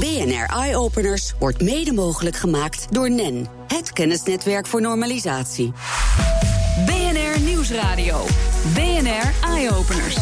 BNR Eye Openers wordt mede mogelijk gemaakt door NEN, het kennisnetwerk voor normalisatie. BNR Nieuwsradio. BNR Eye Openers.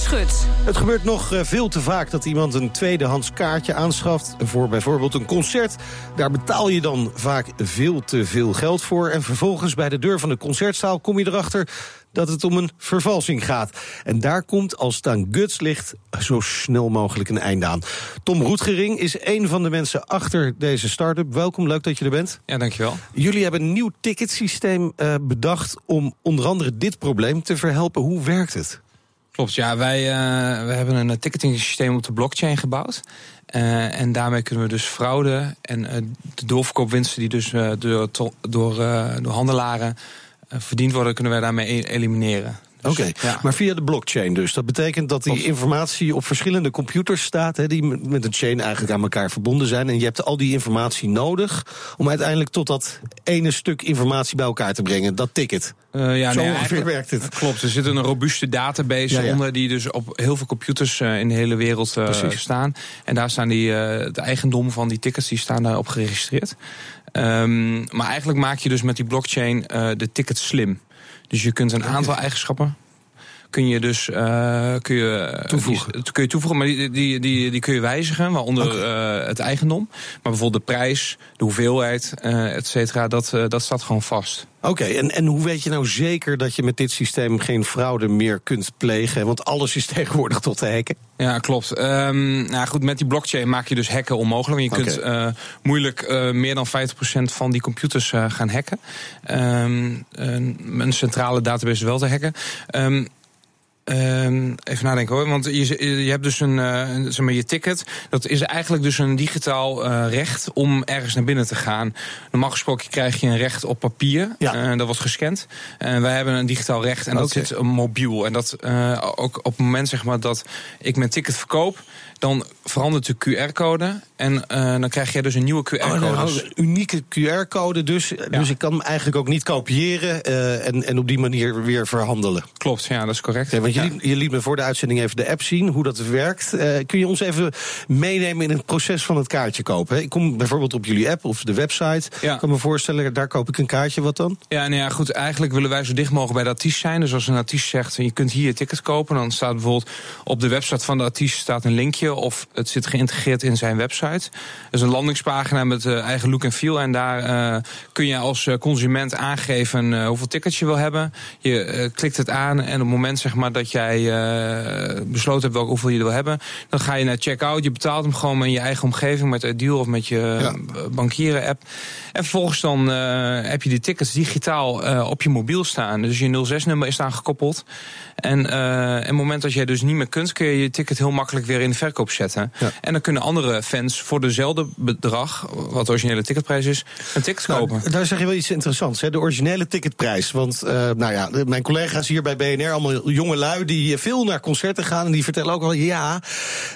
Schut. Het gebeurt nog eh, veel te vaak dat iemand een tweedehands kaartje aanschaft voor bijvoorbeeld een concert. Daar betaal je dan vaak veel te veel geld voor. En vervolgens bij de deur van de concertzaal kom je erachter dat het om een vervalsing gaat. En daar komt, als het aan guts ligt, zo snel mogelijk een einde aan. Tom Roetgering is een van de mensen achter deze start-up. Welkom, leuk dat je er bent. Ja, dankjewel. Jullie hebben een nieuw ticketsysteem uh, bedacht om onder andere dit probleem te verhelpen. Hoe werkt het? Klopt, ja. Wij, uh, we hebben een ticketing systeem op de blockchain gebouwd. Uh, en daarmee kunnen we dus fraude en uh, de doorverkoopwinsten die dus door, door, door handelaren verdiend worden, kunnen wij daarmee e-, elimineren. Dus, Oké, okay. ja. maar via de blockchain dus. Dat betekent dat die informatie op verschillende computers staat... Die met een chain eigenlijk aan elkaar verbonden zijn. En je hebt al die informatie nodig... om uiteindelijk tot dat ene stuk informatie bij elkaar te brengen. Dat ticket. Uh, ja, Zo nee, ongeveer werkt het. Klopt, er zit een robuuste database ja, ja. onder... die dus op heel veel computers uh, in de hele wereld uh, staan. En daar staan die, het eigendom van die tickets die staan daarop geregistreerd. Um, maar eigenlijk maak je dus met die blockchain de tickets slim... Dus je kunt een aantal eigenschappen kun je dus uh, kun je, toevoegen. Die, kun je toevoegen, maar die, die, die, die kun je wijzigen, waaronder okay. uh, het eigendom. Maar bijvoorbeeld de prijs, de hoeveelheid, uh, et cetera, dat, dat staat gewoon vast. Oké, okay, en, en hoe weet je nou zeker dat je met dit systeem geen fraude meer kunt plegen? Want alles is tegenwoordig tot te hacken. Ja, klopt. Um, nou goed, met die blockchain maak je dus hacken onmogelijk. Je kunt uh, moeilijk uh, meer dan 50% van die computers uh, gaan hacken. Um, een centrale database wel te hacken. Um, Um, even nadenken hoor. Want je, je hebt dus een, uh, zeg maar, je ticket. Dat is eigenlijk dus een digitaal uh, recht om ergens naar binnen te gaan. Normaal gesproken krijg je een recht op papier. Ja. Uh, dat wordt gescand. En wij hebben een digitaal recht en dat zit mobiel. En dat ook op het moment zeg maar, dat ik mijn ticket verkoop dan verandert de QR-code. En uh, dan krijg je dus een nieuwe QR-code. Oh, nou, een unieke QR-code dus. Ja. Dus ik kan hem eigenlijk ook niet kopiëren uh, en, en op die manier weer verhandelen. Klopt, ja, dat is correct. Ja, want je, ja. liet, je, liet, me voor de uitzending even de app zien, hoe dat werkt. Uh, kun je ons even meenemen in het proces van het kaartje kopen? Ik kom bijvoorbeeld op jullie app of de website. Ja. Ik kan me voorstellen, daar koop ik een kaartje. Wat dan? Ja, nou ja, goed. Eigenlijk willen wij zo dicht mogelijk bij de artiest zijn. Dus als een artiest zegt, je kunt hier je ticket kopen... dan staat bijvoorbeeld op de website van de artiest staat een linkje... of het zit geïntegreerd in zijn website. Dat is een landingspagina met uh, eigen look en feel. En daar uh, kun je als consument aangeven hoeveel tickets je wil hebben. Je klikt het aan en op het moment zeg maar, dat jij besloten hebt welke hoeveel je wil hebben... dan ga je naar checkout. Je betaalt hem gewoon in je eigen omgeving met Ideal of met je ja. bankieren-app. En vervolgens dan heb je die tickets digitaal op je mobiel staan. Dus je 06-nummer is daar gekoppeld. En op het moment dat jij dus niet meer kunt, kun je je ticket heel makkelijk weer in de verkoop zetten. Ja. En dan kunnen andere fans voor dezelfde bedrag, wat de originele ticketprijs is, een ticket nou, kopen. Daar zeg je wel iets interessants, hè? de originele ticketprijs. Want nou ja, mijn collega's hier bij BNR, allemaal jonge die veel naar concerten gaan, en die vertellen ook wel, ja,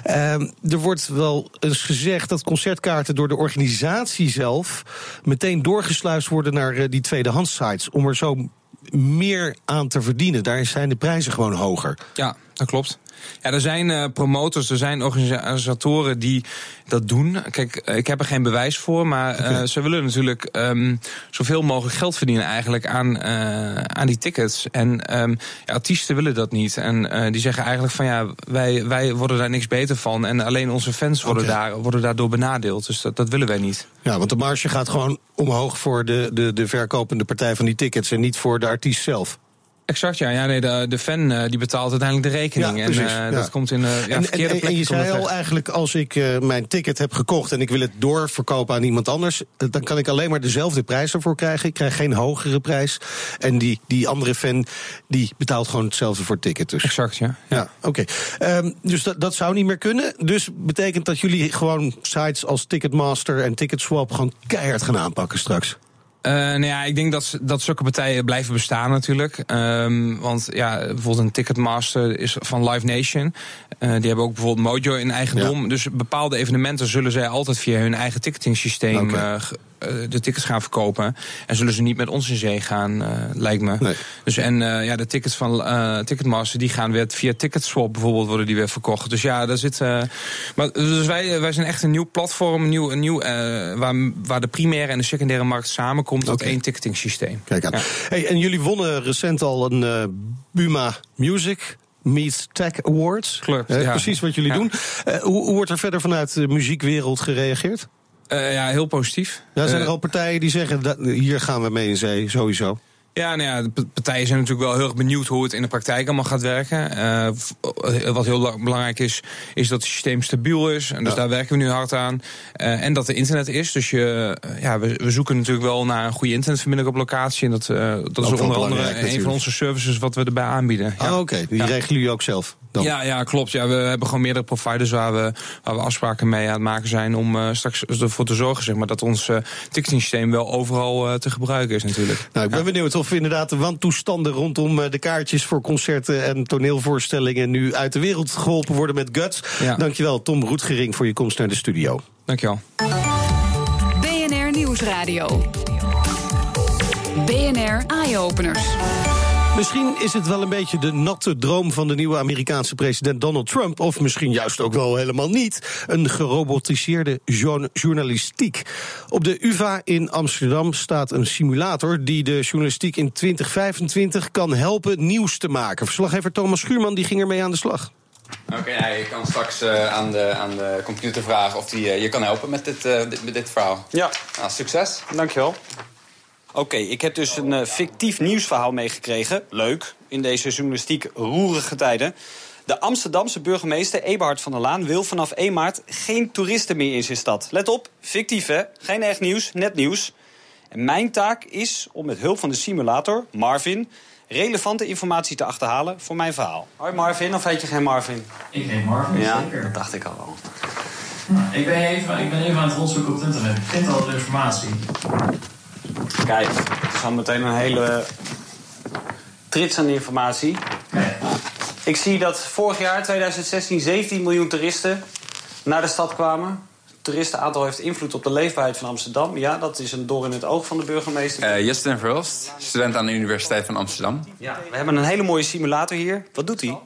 uh, er wordt wel eens gezegd dat concertkaarten door de organisatie zelf meteen doorgesluist worden naar uh, die tweedehands sites. Om er zo meer aan te verdienen. Daar zijn de prijzen gewoon hoger. Ja, dat klopt. Ja, er zijn uh, promotors, er zijn organisatoren die dat doen. Kijk, ik heb er geen bewijs voor, maar uh, okay. ze willen natuurlijk um, zoveel mogelijk geld verdienen eigenlijk aan, uh, aan die tickets. En um, ja, artiesten willen dat niet. En die zeggen eigenlijk van ja, wij, wij worden daar niks beter van. En alleen onze fans worden, okay. daar, worden daardoor benadeeld. Dus dat, dat willen wij niet. Ja, want de marge gaat gewoon omhoog voor de, de, de verkopende partij van die tickets en niet voor de artiest zelf. Exact, ja. ja nee, de, de fan uh, die betaalt uiteindelijk de rekening. Ja, en uh, ja. dat komt in uh, ja, en, verkeerde en, en, en je zei al eigenlijk, als ik mijn ticket heb gekocht... en ik wil het doorverkopen aan iemand anders... dan kan ik alleen maar dezelfde prijs ervoor krijgen. Ik krijg geen hogere prijs. En die, die andere fan, die betaalt gewoon hetzelfde voor het ticket. Dus. Exact, ja. Ja, oké. Okay. Um, dus dat, dat zou niet meer kunnen. Dus betekent dat jullie gewoon sites als Ticketmaster en Ticketswap... gewoon keihard gaan aanpakken straks? Uh, nou ja, ik denk dat, dat zulke partijen blijven bestaan natuurlijk. Um, want ja, bijvoorbeeld een Ticketmaster is van Live Nation. Uh, die hebben ook bijvoorbeeld Mojo in eigendom. Ja. Dus bepaalde evenementen zullen zij altijd via hun eigen ticketing systeem okay. uh, de tickets gaan verkopen. En zullen ze niet met ons in zee gaan, lijkt me. Nee. Dus en ja, de tickets van Ticketmaster die gaan weer via Ticketswap bijvoorbeeld worden die weer verkocht. Dus ja, daar zit. maar dus wij, wij zijn echt een nieuw platform, een nieuw, een nieuw waar, waar de primaire en de secundaire markt samenkomt tot één ticketing systeem. Kijk aan. Hey, en jullie wonnen recent al een Buma Music Meets Tech Awards. Klopt, ja. Precies wat jullie doen. Uh, hoe, hoe, wordt er verder vanuit de muziekwereld gereageerd? Uh, ja, heel positief. Ja, zijn er al partijen die zeggen, dat, hier gaan we mee in zee, sowieso? Ja, nou ja, de partijen zijn natuurlijk wel heel erg benieuwd hoe het in de praktijk allemaal gaat werken. Uh, wat heel belangrijk is, is dat het systeem stabiel is. En dus ja. daar werken we nu hard aan. Uh, en dat er internet is. Dus je, ja, we, we, zoeken natuurlijk wel naar een goede internetverbinding op locatie. En dat, dat is onder andere een van onze services wat we erbij aanbieden. Ja. Ah, oké. Okay. Die ja. regelen jullie ook zelf? Dan. Ja, ja, klopt. Ja, we hebben gewoon meerdere providers waar we, waar we afspraken mee aan het maken zijn. Om straks ervoor te zorgen zeg maar, dat ons ticketing systeem wel overal te gebruiken is natuurlijk. Nou, ik ben benieuwd of inderdaad de wantoestanden rondom de kaartjes voor concerten en toneelvoorstellingen nu uit de wereld geholpen worden met Guts. Ja. Dankjewel, Tom Roetgering, voor je komst naar de studio. Dankjewel. BNR Nieuwsradio. BNR Eye Openers. Misschien is het wel een beetje de natte droom van de nieuwe Amerikaanse president Donald Trump. Of misschien juist ook wel helemaal niet. Een gerobotiseerde journalistiek. Op de UVA in Amsterdam staat een simulator die de journalistiek in 2025 kan helpen nieuws te maken. Verslaggever Thomas Schuurman die ging ermee aan de slag. Oké, okay, ja, je kan straks uh, aan, de, aan de computer vragen of die uh, je kan helpen met dit, uh, dit, met dit verhaal. Ja. Nou, succes. Dankjewel. Oké, okay, ik heb dus een uh, fictief nieuwsverhaal meegekregen. Leuk, in deze journalistiek roerige tijden. De Amsterdamse burgemeester Eberhard van der Laan wil vanaf 1 maart geen toeristen meer in zijn stad. Let op, fictief hè, geen echt nieuws, net nieuws. En mijn taak is om met hulp van de simulator, Marvin, relevante informatie te achterhalen voor mijn verhaal. Hoi Marvin, of heet je geen Marvin? Ik heet Marvin, ja, zeker. dat dacht ik al wel. Nou, ik, ben even, ik ben even aan het rondzoeken op het internet. Ik vind al de informatie. Kijk, het is al meteen een hele trits aan informatie. Ik zie dat vorig jaar, 2016, 17 miljoen toeristen naar de stad kwamen. Het toeristenaantal heeft invloed op de leefbaarheid van Amsterdam. Ja, dat is een door in het oog van de burgemeester. Uh, Justin Verhulst, student aan de Universiteit van Amsterdam. Ja, we hebben een hele mooie simulator hier. Wat doet hij?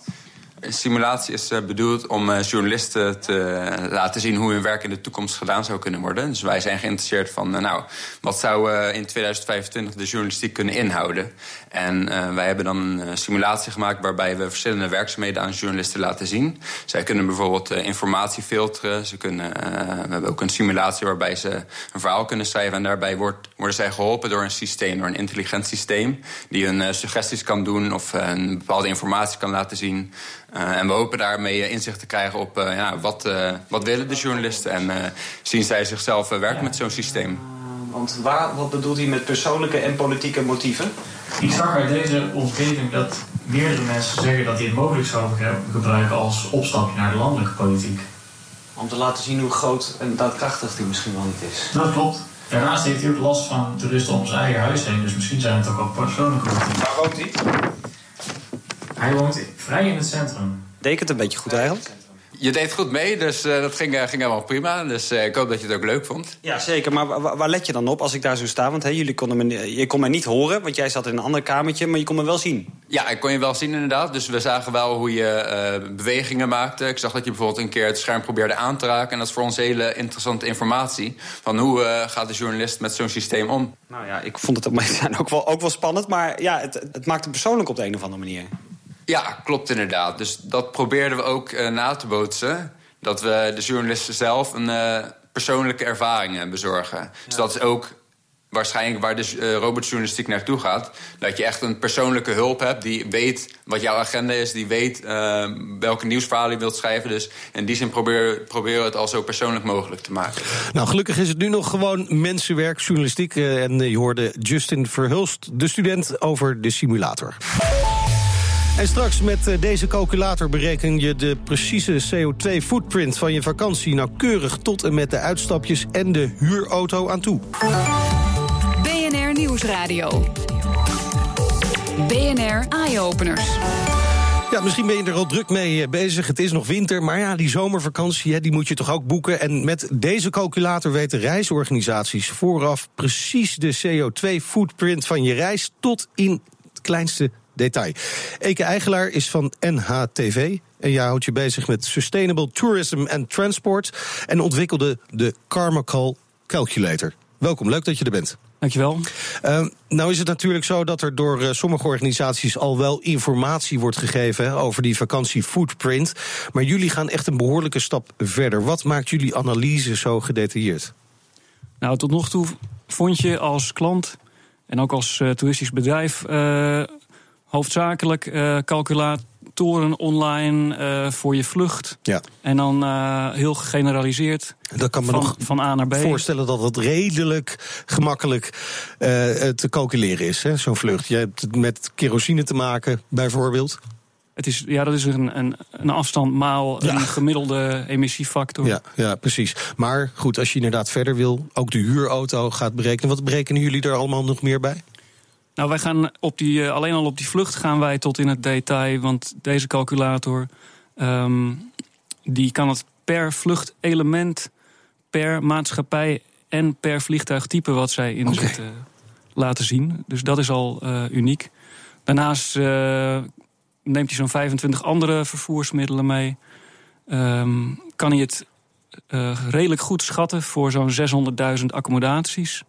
Simulatie is uh, bedoeld om uh, journalisten te uh, laten zien hoe hun werk in de toekomst gedaan zou kunnen worden. Dus wij zijn geïnteresseerd van, nou, wat zou in 2025 de journalistiek kunnen inhouden? En wij hebben dan een simulatie gemaakt waarbij we verschillende werkzaamheden aan journalisten laten zien. Zij kunnen bijvoorbeeld informatie filteren. Ze kunnen, we hebben ook een simulatie waarbij ze een verhaal kunnen schrijven. En daarbij worden zij geholpen door een systeem, door een intelligent systeem, die hun suggesties kan doen of een bepaalde informatie kan laten zien. Uh, en we hopen daarmee inzicht te krijgen op uh, ja, wat, uh, wat willen de journalisten en zien zij zichzelf werken met zo'n systeem. Want waar, wat bedoelt hij met persoonlijke en politieke motieven? Ik zag uit deze omgeving dat meerdere mensen zeggen dat hij het mogelijk zou gebruiken als opstapje naar de landelijke politiek. Om te laten zien hoe groot en daadkrachtig die misschien wel niet is. Dat klopt. Daarnaast heeft hij ook last van toeristen om zijn eigen huis heen, dus misschien zijn het ook wel persoonlijke motieven. Waar woont hij? Hij woont vrij in het centrum. Deed het een beetje goed eigenlijk? Je deed goed mee, dus uh, dat ging, uh, ging helemaal prima. Dus uh, ik hoop dat je het ook leuk vond. Ja, zeker. Maar waar, let je dan op als ik daar zo sta? Want hey, jullie konden me, je kon mij niet horen, want jij zat in een ander kamertje... maar je kon me wel zien. Ja, ik kon je wel zien inderdaad. Dus we zagen wel hoe je bewegingen maakte. Ik zag dat je bijvoorbeeld een keer het scherm probeerde aan te raken. En dat is voor ons hele interessante informatie. Van hoe gaat de journalist met zo'n systeem om? Nou ja, ik vond het op mijn ook wel, ook wel spannend. Maar ja, het, het maakt het persoonlijk op de een of andere manier. Ja, klopt inderdaad. Dus dat probeerden we ook uh, na te bootsen. Dat we de journalisten zelf een uh, persoonlijke ervaring bezorgen. Ja. Dus dat is ook waarschijnlijk waar de uh, robotjournalistiek naartoe gaat. Dat je echt een persoonlijke hulp hebt die weet wat jouw agenda is... die weet welke nieuwsverhalen je wilt schrijven. Dus in die zin proberen probeer we het al zo persoonlijk mogelijk te maken. Nou, gelukkig is het nu nog gewoon mensenwerk, journalistiek. en je hoorde Justin Verhulst, de student, over de simulator. En straks met deze calculator bereken je de precieze CO2-footprint van je vakantie nauwkeurig tot en met de uitstapjes en de huurauto aan toe. BNR Nieuwsradio. BNR Eye Openers. Ja, misschien ben je er al druk mee eh, bezig. Het is nog winter, maar ja, die zomervakantie die moet je toch ook boeken. En met deze calculator weten reisorganisaties vooraf precies de CO2-footprint van je reis tot in het kleinste detail. Eke Eigelaar is van NHTV. En jij houdt je bezig met Sustainable Tourism and Transport. En ontwikkelde de Carmacal Calculator. Welkom, leuk dat je er bent. Dankjewel. Uh, nou is het natuurlijk zo dat er door uh, sommige organisaties al wel informatie wordt gegeven hè, over die vakantiefootprint. Maar jullie gaan echt een behoorlijke stap verder. Wat maakt jullie analyse zo gedetailleerd? Nou, tot nog toe vond je als klant en ook als uh, toeristisch bedrijf hoofdzakelijk calculaat toren online uh, voor je vlucht. Ja. En dan uh, heel gegeneraliseerd. Dat kan me van, nog van A naar B. voorstellen dat het redelijk gemakkelijk te calculeren is, zo'n vlucht. Je hebt het met kerosine te maken, bijvoorbeeld. Het is, ja, dat is een, een, een afstand maal ja. een gemiddelde emissiefactor. Ja, ja, precies. Maar goed, als je inderdaad verder wil, ook de huurauto gaat berekenen. Wat berekenen jullie er allemaal nog meer bij? Nou, wij gaan op die, alleen al op die vlucht gaan wij tot in het detail. Want deze calculator um, die kan het per vluchtelement, per maatschappij en per vliegtuigtype wat zij inzetten okay. laten zien. Dus dat is al uh, uniek. Daarnaast uh, neemt hij zo'n 25 andere vervoersmiddelen mee. Um, kan hij het uh, redelijk goed schatten voor zo'n 600.000 accommodaties.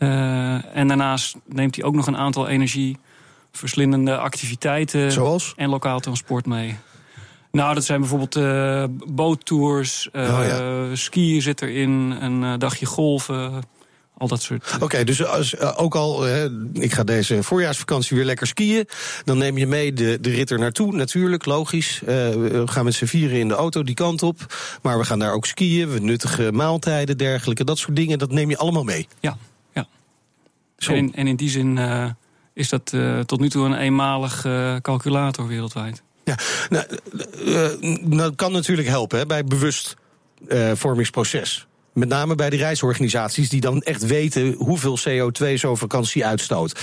Uh, en daarnaast neemt hij ook nog een aantal energieverslindende activiteiten Zoals? en lokaal transport mee. Nou, dat zijn bijvoorbeeld uh, boottours, uh, oh, ja. skiën zit erin, een dagje golven. Al dat soort. Oké, okay, dus als, ook al, ik ga deze voorjaarsvakantie weer lekker skiën. Dan neem je mee de, de rit er naartoe, natuurlijk, logisch. we gaan met z'n vieren in de auto die kant op. Maar we gaan daar ook skiën, we nuttige maaltijden, dergelijke. Dat soort dingen, dat neem je allemaal mee. Ja. En in, en in, die zin uh, is dat uh, tot nu toe een eenmalig uh, calculator wereldwijd. Ja, nou, dat kan natuurlijk helpen hè, bij bewustvormingsproces. Met name bij de reisorganisaties die dan echt weten hoeveel CO2 zo'n vakantie uitstoot.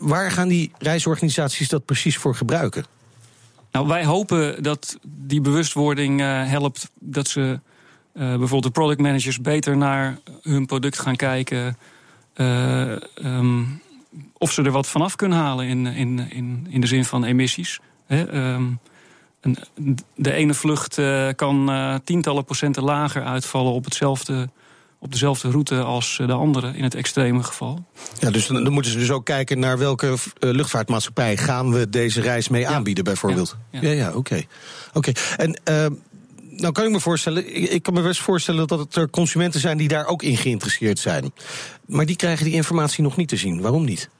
waar gaan die reisorganisaties dat precies voor gebruiken? Nou, wij hopen dat die bewustwording helpt dat ze bijvoorbeeld de product managers beter naar hun product gaan kijken. Uh, um, of ze er wat vanaf kunnen halen in, in, in, in de zin van emissies. Um, een, de ene vlucht uh, kan uh, tientallen procenten lager uitvallen op, hetzelfde, op dezelfde route als de andere, in het extreme geval. Ja, dus dan, dan moeten ze dus ook kijken naar welke luchtvaartmaatschappij gaan we deze reis mee aanbieden, bijvoorbeeld. Ja, ja, ja oké. Okay. Okay. En nou kan ik me voorstellen, ik kan me best voorstellen dat er consumenten zijn die daar ook in geïnteresseerd zijn. Maar die krijgen die informatie nog niet te zien. Waarom niet?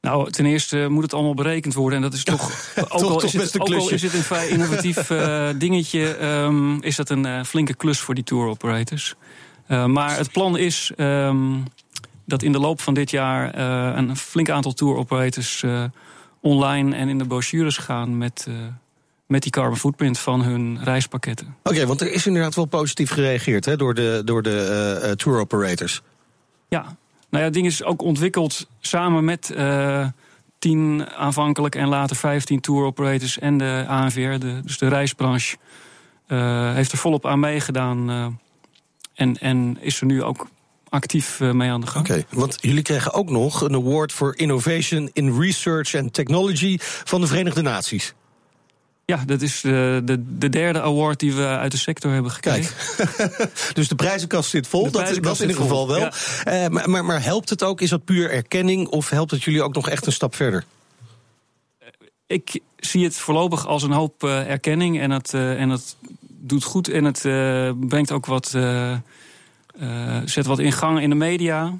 Nou, ten eerste moet het allemaal berekend worden. En dat is toch. ook, toch, al, toch is het, ook al is het een vrij innovatief uh, dingetje. Um, is dat een uh, flinke klus voor die tour operators. Uh, maar het plan is um, dat in de loop van dit jaar een flink aantal tour operators online en in de brochures gaan met met die carbon footprint van hun reispakketten. Oké, okay, want er is inderdaad wel positief gereageerd hè, door de, door de uh, tour operators. Ja, nou ja, het ding is ook ontwikkeld samen met uh, tien aanvankelijk en later 15 tour operators en de ANVR, de, dus de reisbranche, uh, heeft er volop aan meegedaan. en, en is er nu ook actief mee aan de gang. Oké, okay, want jullie kregen ook nog een award for innovation in research and technology van de Verenigde Naties. Ja, dat is de, de, de, derde award die we uit de sector hebben gekregen. Kijk, dus de prijzenkast zit vol, dat, dat in ieder geval wel. Ja. Uh, maar, maar, maar, helpt het ook, is dat puur erkenning... of helpt het jullie ook nog echt een stap verder? Ik zie het voorlopig als een hoop uh, erkenning en uh, en het doet goed... en het brengt ook wat, zet wat in gang in de media...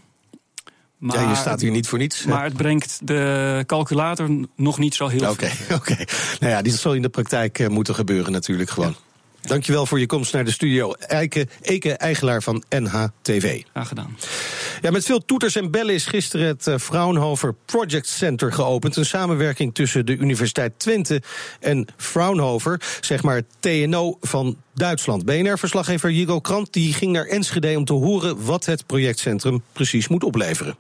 Maar, ja, je staat hier niet voor niets. Maar het brengt de calculator nog niet zo heel veel. Oké, okay. nou ja, dit zal in de praktijk uh, moeten gebeuren natuurlijk gewoon. Ja. Dankjewel voor je komst naar de studio. Eike, Eke Eigelaar van NHTV. Graag gedaan. Ja, met veel toeters en bellen is gisteren het uh, Fraunhofer Project Center geopend. Een samenwerking tussen de Universiteit Twente en Fraunhofer. Zeg maar TNO van Duitsland. BNR-verslaggever Jigo Krant die ging naar Enschede om te horen wat het projectcentrum precies moet opleveren.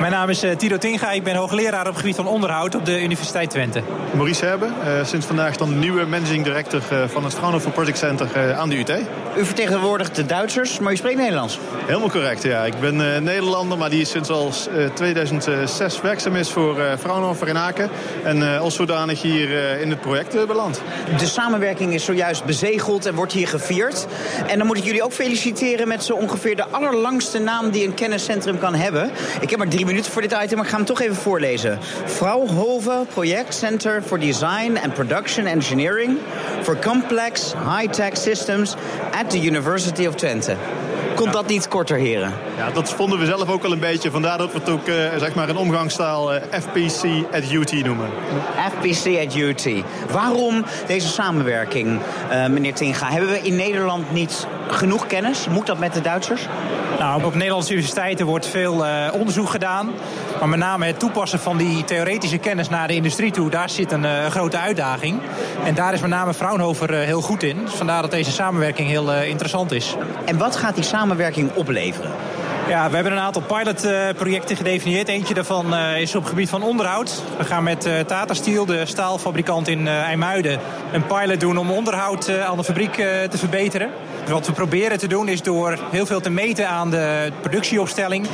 Mijn naam is uh, Tito Tinga. Ik ben hoogleraar op het gebied van onderhoud op de Universiteit Twente. Maurice Herbe, uh, sinds vandaag dan de nieuwe managing director uh, van het Fraunhofer Project Center aan de UT. U vertegenwoordigt de Duitsers, maar u spreekt Nederlands? Helemaal correct, ja. Ik ben Nederlander, maar die sinds al 2006 werkzaam is voor Fraunhofer in Aken. En als zodanig hier in het project beland. De samenwerking is zojuist bezegeld en wordt hier gevierd. En dan moet ik jullie ook feliciteren met zo ongeveer de allerlangste naam die een kenniscentrum kan hebben. Ik heb maar drie minuten voor dit item, maar ik ga hem toch even voorlezen. Fraunhofer Project Center for Design and Production Engineering for Complex High-Tech Systems at the University of Twente. Komt dat niet korter, heren? Ja, dat vonden we zelf ook wel een beetje. Vandaar dat we het ook uh, zeg maar in omgangstaal uh, FPC at UT noemen. FPC at UT. Waarom deze samenwerking, uh, meneer Tinga? Hebben we in Nederland niet genoeg kennis? Moet dat met de Duitsers? Nou, op Nederlandse universiteiten wordt veel onderzoek gedaan. Maar met name het toepassen van die theoretische kennis naar de industrie toe... daar zit een grote uitdaging. En daar is met name Fraunhofer heel goed in. Dus vandaar dat deze samenwerking heel interessant is. En wat gaat die samenwerking opleveren? Ja, we hebben een aantal pilotprojecten gedefinieerd. Eentje daarvan is op het gebied van onderhoud. We gaan met Tata Steel, de staalfabrikant in IJmuiden, een pilot doen om onderhoud aan de fabriek te verbeteren. Wat we proberen te doen is door heel veel te meten aan de productieopstelling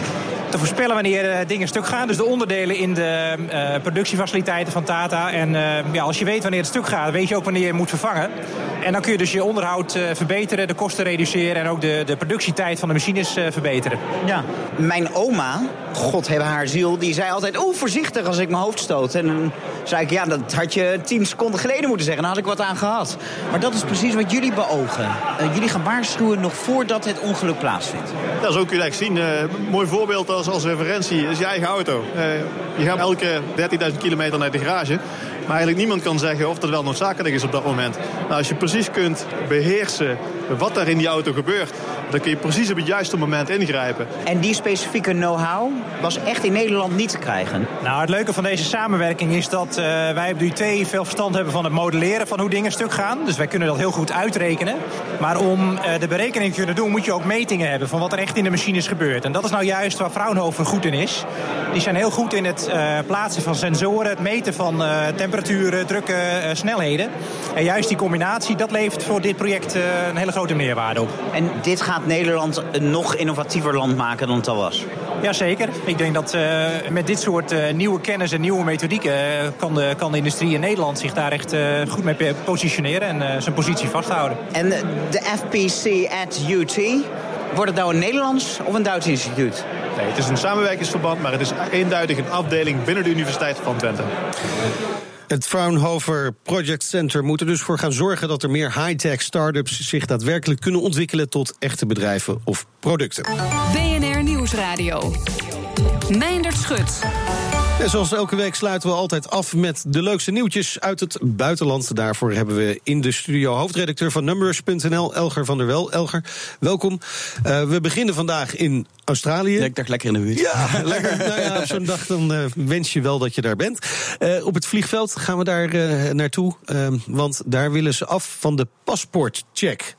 te voorspellen wanneer dingen stuk gaan. Dus de onderdelen in de productiefaciliteiten van Tata. En ja, als je weet wanneer het stuk gaat, weet je ook wanneer je moet vervangen. En dan kun je dus je onderhoud verbeteren, de kosten reduceren en ook de, de productietijd van de machines verbeteren. Ja, mijn oma, God hebben haar ziel, die zei altijd... oh, voorzichtig als ik mijn hoofd stoot. En dan zei ik, ja, dat had je tien seconden geleden moeten zeggen. Dan had ik wat aan gehad. Maar dat is precies wat jullie beogen. Uh, jullie gaan waarschuwen nog voordat het ongeluk plaatsvindt. Ja, zo kun je eigenlijk zien. Uh, mooi voorbeeld als, als referentie is je eigen auto. Uh, je gaat elke 13.000 kilometer naar de garage... Maar eigenlijk niemand kan zeggen of dat wel noodzakelijk is op dat moment. Nou, als je precies kunt beheersen wat er in die auto gebeurt... dan kun je precies op het juiste moment ingrijpen. En die specifieke know-how was echt in Nederland niet te krijgen? Nou, het leuke van deze samenwerking is dat uh, wij bij UT veel verstand hebben van het modelleren van hoe dingen stuk gaan. Dus wij kunnen dat heel goed uitrekenen. Maar om uh, de berekening te kunnen doen moet je ook metingen hebben... van wat er echt in de machines gebeurt. En dat is nou juist waar Fraunhofer goed in is. Die zijn heel goed in het uh, plaatsen van sensoren, het meten van temperaturen, drukke uh, snelheden. En juist die combinatie, dat levert voor dit project uh, een hele grote meerwaarde op. En dit gaat Nederland een nog innovatiever land maken dan het al was? Jazeker. Ik denk dat uh, met dit soort nieuwe kennis en nieuwe methodieken... kan, de, kan de industrie in Nederland zich daar echt goed mee positioneren... en zijn positie vasthouden. En de FPC at UT... Wordt het nou een Nederlands of een Duits instituut? Nee, het is een samenwerkingsverband, maar het is eenduidig een afdeling binnen de Universiteit van Twente. Het Fraunhofer Project Center moet er dus voor gaan zorgen dat er meer high-tech start-ups zich daadwerkelijk kunnen ontwikkelen tot echte bedrijven of producten. BNR Nieuwsradio. Meindert Schut. En zoals elke week sluiten we altijd af met de leukste nieuwtjes uit het buitenland. Daarvoor hebben we in de studio hoofdredacteur van Numbers.nl, Elger van der Wel. Elger, welkom. Uh, we beginnen vandaag in Australië. Ja, ik dacht lekker in de buurt. Ja, lekker. nou ja, op zo'n dag dan uh, wens je wel dat je daar bent. Uh, op het vliegveld gaan we daar naartoe. want daar willen ze af van de paspoortcheck.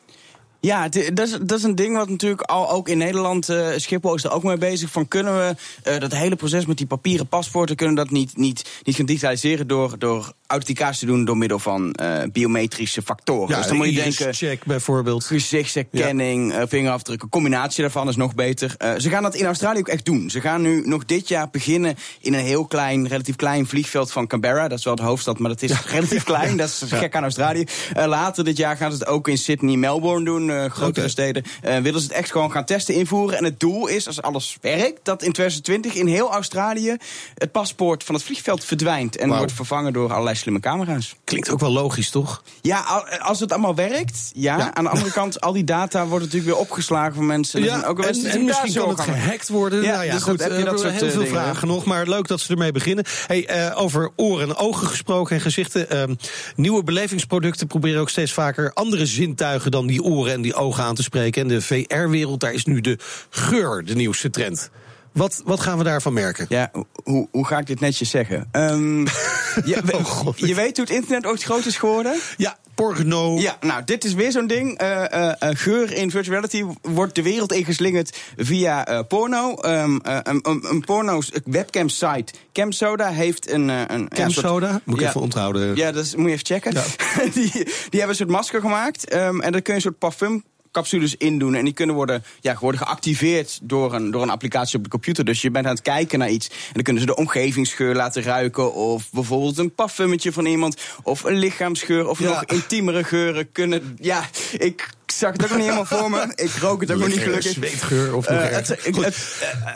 Ja, dat is, dat is een ding wat natuurlijk al ook in Nederland, uh, Schiphol is er ook mee bezig. Van kunnen we uh, dat hele proces met die papieren paspoorten, kunnen dat niet, niet, niet gaan digitaliseren door, door authenticatie te doen door middel van uh, biometrische factoren. Ja, dus dan moet je denken. check bijvoorbeeld. Gezichtsherkenning, ja. vingerafdrukken, combinatie daarvan is nog beter. ze gaan dat in Australië ook echt doen. Ze gaan nu nog dit jaar beginnen in een heel klein, relatief klein vliegveld van Canberra. Dat is wel de hoofdstad, maar dat is relatief klein. Dat is gek aan Australië. later dit jaar gaan ze het ook in Sydney, Melbourne doen grotere okay. steden, willen ze het echt gewoon gaan testen, invoeren. En het doel is, als alles werkt, dat in 2020 in heel Australië het paspoort van het vliegveld verdwijnt. En wow. wordt vervangen door allerlei slimme camera's. Klinkt ook wel logisch, toch? Ja, als het allemaal werkt, ja. ja. Aan de andere kant, al die data wordt natuurlijk weer opgeslagen van mensen. Ja, ook en, en misschien kan het gehackt worden. Ja, nou ja, dus goed, dat, heb je dat soort heel veel dingen. vragen nog, maar leuk dat ze ermee beginnen. Hey, uh, over oren en ogen gesproken en gezichten. Uh, nieuwe belevingsproducten proberen ook steeds vaker andere zintuigen dan die oren en die ogen aan te spreken. En de VR-wereld, daar is nu de geur de nieuwste trend. Wat, wat gaan we daarvan merken? Ja, hoe, hoe ga ik dit netjes zeggen? Um, je, oh, je weet hoe het internet ooit groot is geworden? Ja, porno. Ja, nou, dit is weer zo'n ding. Uh, uh, geur in virtual reality wordt de wereld ingeslingerd via uh, porno. Um, een, een porno webcam site. Camsoda heeft een... een Camsoda? Ja, moet ik ja, even onthouden. Ja, dat moet je even checken. Ja. die, die hebben een soort masker gemaakt. Um, en daar kun je een soort parfum capsules indoen. En die kunnen worden, ja, worden geactiveerd door een, door een applicatie op de computer. Dus je bent aan het kijken naar iets. En dan kunnen ze de omgevingsgeur laten ruiken. Of bijvoorbeeld een parfummetje van iemand. Of een lichaamsgeur. Of nog intiemere geuren kunnen. Ja, ik zag het ook nog niet helemaal voor me. Ik rook het ook nog niet gelukkig. Zweetgeur of nog uh, het, het,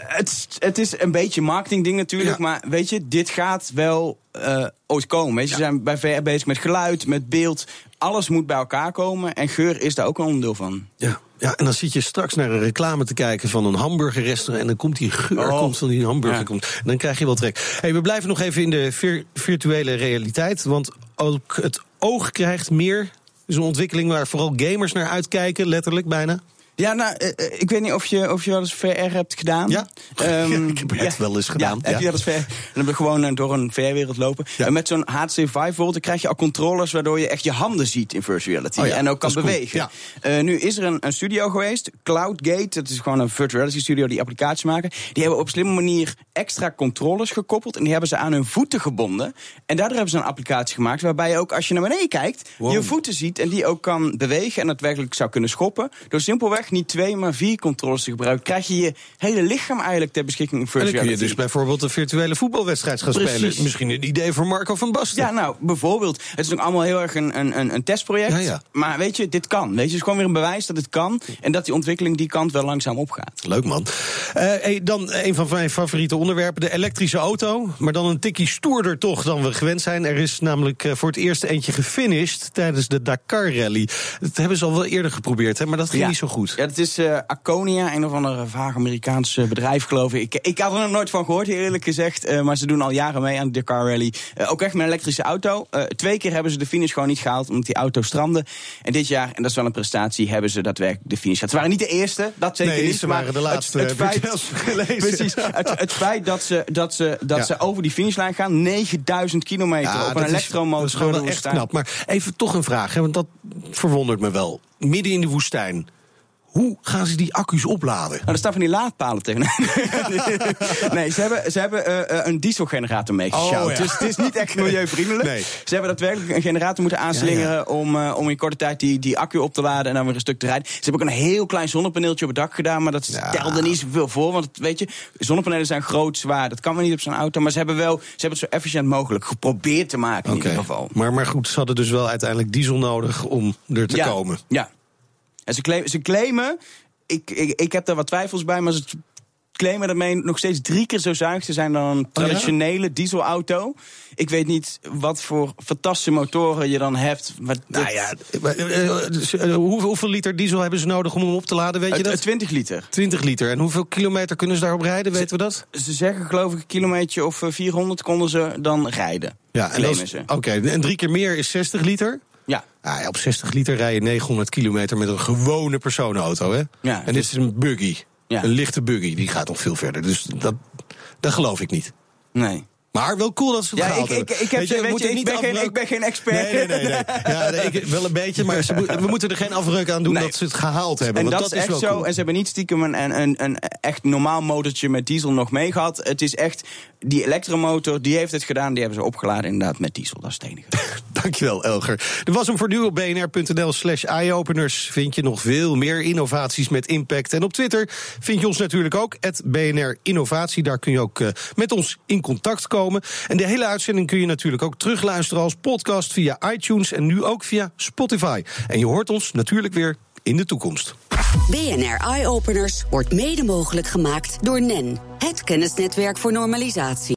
het, het, is een beetje marketingding natuurlijk. Maar weet je, dit gaat wel uh, ooit komen. Weet je, Ze zijn bij VR bezig met geluid, met beeld. Alles moet bij elkaar komen. En geur is daar ook een onderdeel van. Ja. Ja, en dan zit je straks naar een reclame te kijken van een hamburgerrestaurant. En dan komt die geur oh. komt van die hamburger. Komt, en dan krijg je wel trek. Hey, we blijven nog even in de vir virtuele realiteit. Want ook het oog krijgt meer is een ontwikkeling waar vooral gamers naar uitkijken, letterlijk bijna. Ja, nou, uh, ik weet niet of je, of je wel eens VR hebt gedaan. Ja, um, ik heb het ja. wel eens gedaan. Ja, heb je wel eens VR? Dan heb je gewoon uh, door een VR-wereld lopen. En met zo'n HTC Vive bijvoorbeeld, krijg je al controllers... waardoor je echt je handen ziet in virtual reality. Oh en ook kan bewegen. Cool. Uh, nu is er een, een, studio geweest, Cloudgate. Dat is gewoon een virtual reality studio die applicaties maken. Die hebben op slimme manier extra controllers gekoppeld... en die hebben ze aan hun voeten gebonden. En daardoor hebben ze een applicatie gemaakt... waarbij je ook als je naar beneden kijkt, wow. je voeten ziet... en die ook kan bewegen en daadwerkelijk zou kunnen schoppen. Door simpelweg niet twee, maar vier controles te gebruiken, krijg je je hele lichaam eigenlijk ter beschikking. En dan kun je dus bijvoorbeeld een virtuele voetbalwedstrijd gaan Precies. spelen. Misschien een idee voor Marco van Basten. Ja, nou, bijvoorbeeld. Het is nog allemaal heel erg een, een, een testproject. Ja, ja. Maar weet je, dit kan. Weet je, het is gewoon weer een bewijs dat het kan. En dat die ontwikkeling die kant wel langzaam opgaat. Leuk man. Uh, hey, dan een van mijn favoriete onderwerpen, de elektrische auto. Maar dan een tikkie stoerder toch dan we gewend zijn. Er is namelijk uh, voor het eerst eentje gefinished tijdens de Dakar Rally. Dat hebben ze al wel eerder geprobeerd, hè, maar dat ging ja. niet zo goed. Ja, het is uh, Aconia, een of ander vaag Amerikaans bedrijf, geloof ik. ik. Ik had er nog nooit van gehoord, eerlijk gezegd. Uh, maar ze doen al jaren mee aan de Dakar Rally. Uh, ook echt met een elektrische auto. twee keer hebben ze de finish gewoon niet gehaald, omdat die auto strandde. En dit jaar, en dat is wel een prestatie, hebben ze daadwerkelijk de finish gehaald. Ze waren niet de eerste, dat zeker nee, niet. Ze waren de laatste, het, het feit, gelezen. Precies, het, het, feit dat ze, dat ze, dat ja. ze over die finishlijn gaan, 9000 kilometer ja, op een elektromotor. Dat is gewoon wel echt knap. Maar even toch een vraag, hè, want dat verwondert me wel. Midden in de woestijn hoe gaan ze die accu's opladen? Nou, er staan van die laadpalen tegen. nee, ze hebben, ze hebben uh, een dieselgenerator meegesjouwd. Oh, ja. Dus het is niet echt milieuvriendelijk. Nee. Ze hebben daadwerkelijk een generator moeten aanslingeren... Ja, ja. Om, uh, om in korte tijd die, die accu op te laden en dan weer een stuk te rijden. Ze hebben ook een heel klein zonnepaneeltje op het dak gedaan... maar dat stelde niet zoveel voor. Want weet je, zonnepanelen zijn groot, zwaar. Dat kan wel niet op zo'n auto. Maar ze hebben, wel, ze hebben het zo efficiënt mogelijk geprobeerd te maken in okay. ieder geval. Maar, maar goed, ze hadden dus wel uiteindelijk diesel nodig om er te komen. Ja, en ze claimen, ze claimen ik, ik, ik heb daar wat twijfels bij, maar ze claimen daarmee nog steeds drie keer zo zuinig te zijn dan een traditionele oh ja? dieselauto. Ik weet niet wat voor fantastische motoren je dan hebt. Maar nou ja, uh, hoeveel liter diesel hebben ze nodig om hem op te laden, weet je dat? 20 liter. 20 liter. En hoeveel kilometer kunnen ze daarop rijden, weten we dat? Ze zeggen geloof ik een kilometer of 400 konden ze dan rijden. Ja, Oké, okay. en drie keer meer is 60 liter? Ja. Ah, op 60 liter rij je 900 kilometer met een gewone personenauto. Hè? Ja, en dit is een buggy. Ja. Een lichte buggy. Die gaat nog veel verder. Dus dat, dat geloof ik niet. Nee. Maar wel cool dat ze het ja, gehaald ik, ik, ik, heb, weet je, weet je, ik, ben geen, ik ben geen expert. Nee, nee, nee. nee. Ja, nee, ik, wel een beetje, maar ze, we moeten er geen afbreuk aan doen nee. dat ze het gehaald hebben. En want dat, dat is echt zo. Cool. En ze hebben niet stiekem een, een, een, een echt normaal motortje met diesel nog mee gehad. Het is echt, die elektromotor, die heeft het gedaan. Die hebben ze opgeladen inderdaad met diesel. Dat is het enige. Dankjewel, Elger. Er was hem voor nu op bnr.nl slash eyeopeners. Vind je nog veel meer innovaties met impact. En op Twitter vind je ons natuurlijk ook, het BNR Innovatie. Daar kun je ook uh, met ons in contact komen. En de hele uitzending kun je natuurlijk ook terugluisteren als podcast via iTunes en nu ook via Spotify. En je hoort ons natuurlijk weer in de toekomst. BNR Eye Openers wordt mede mogelijk gemaakt door NEN, het kennisnetwerk voor normalisatie.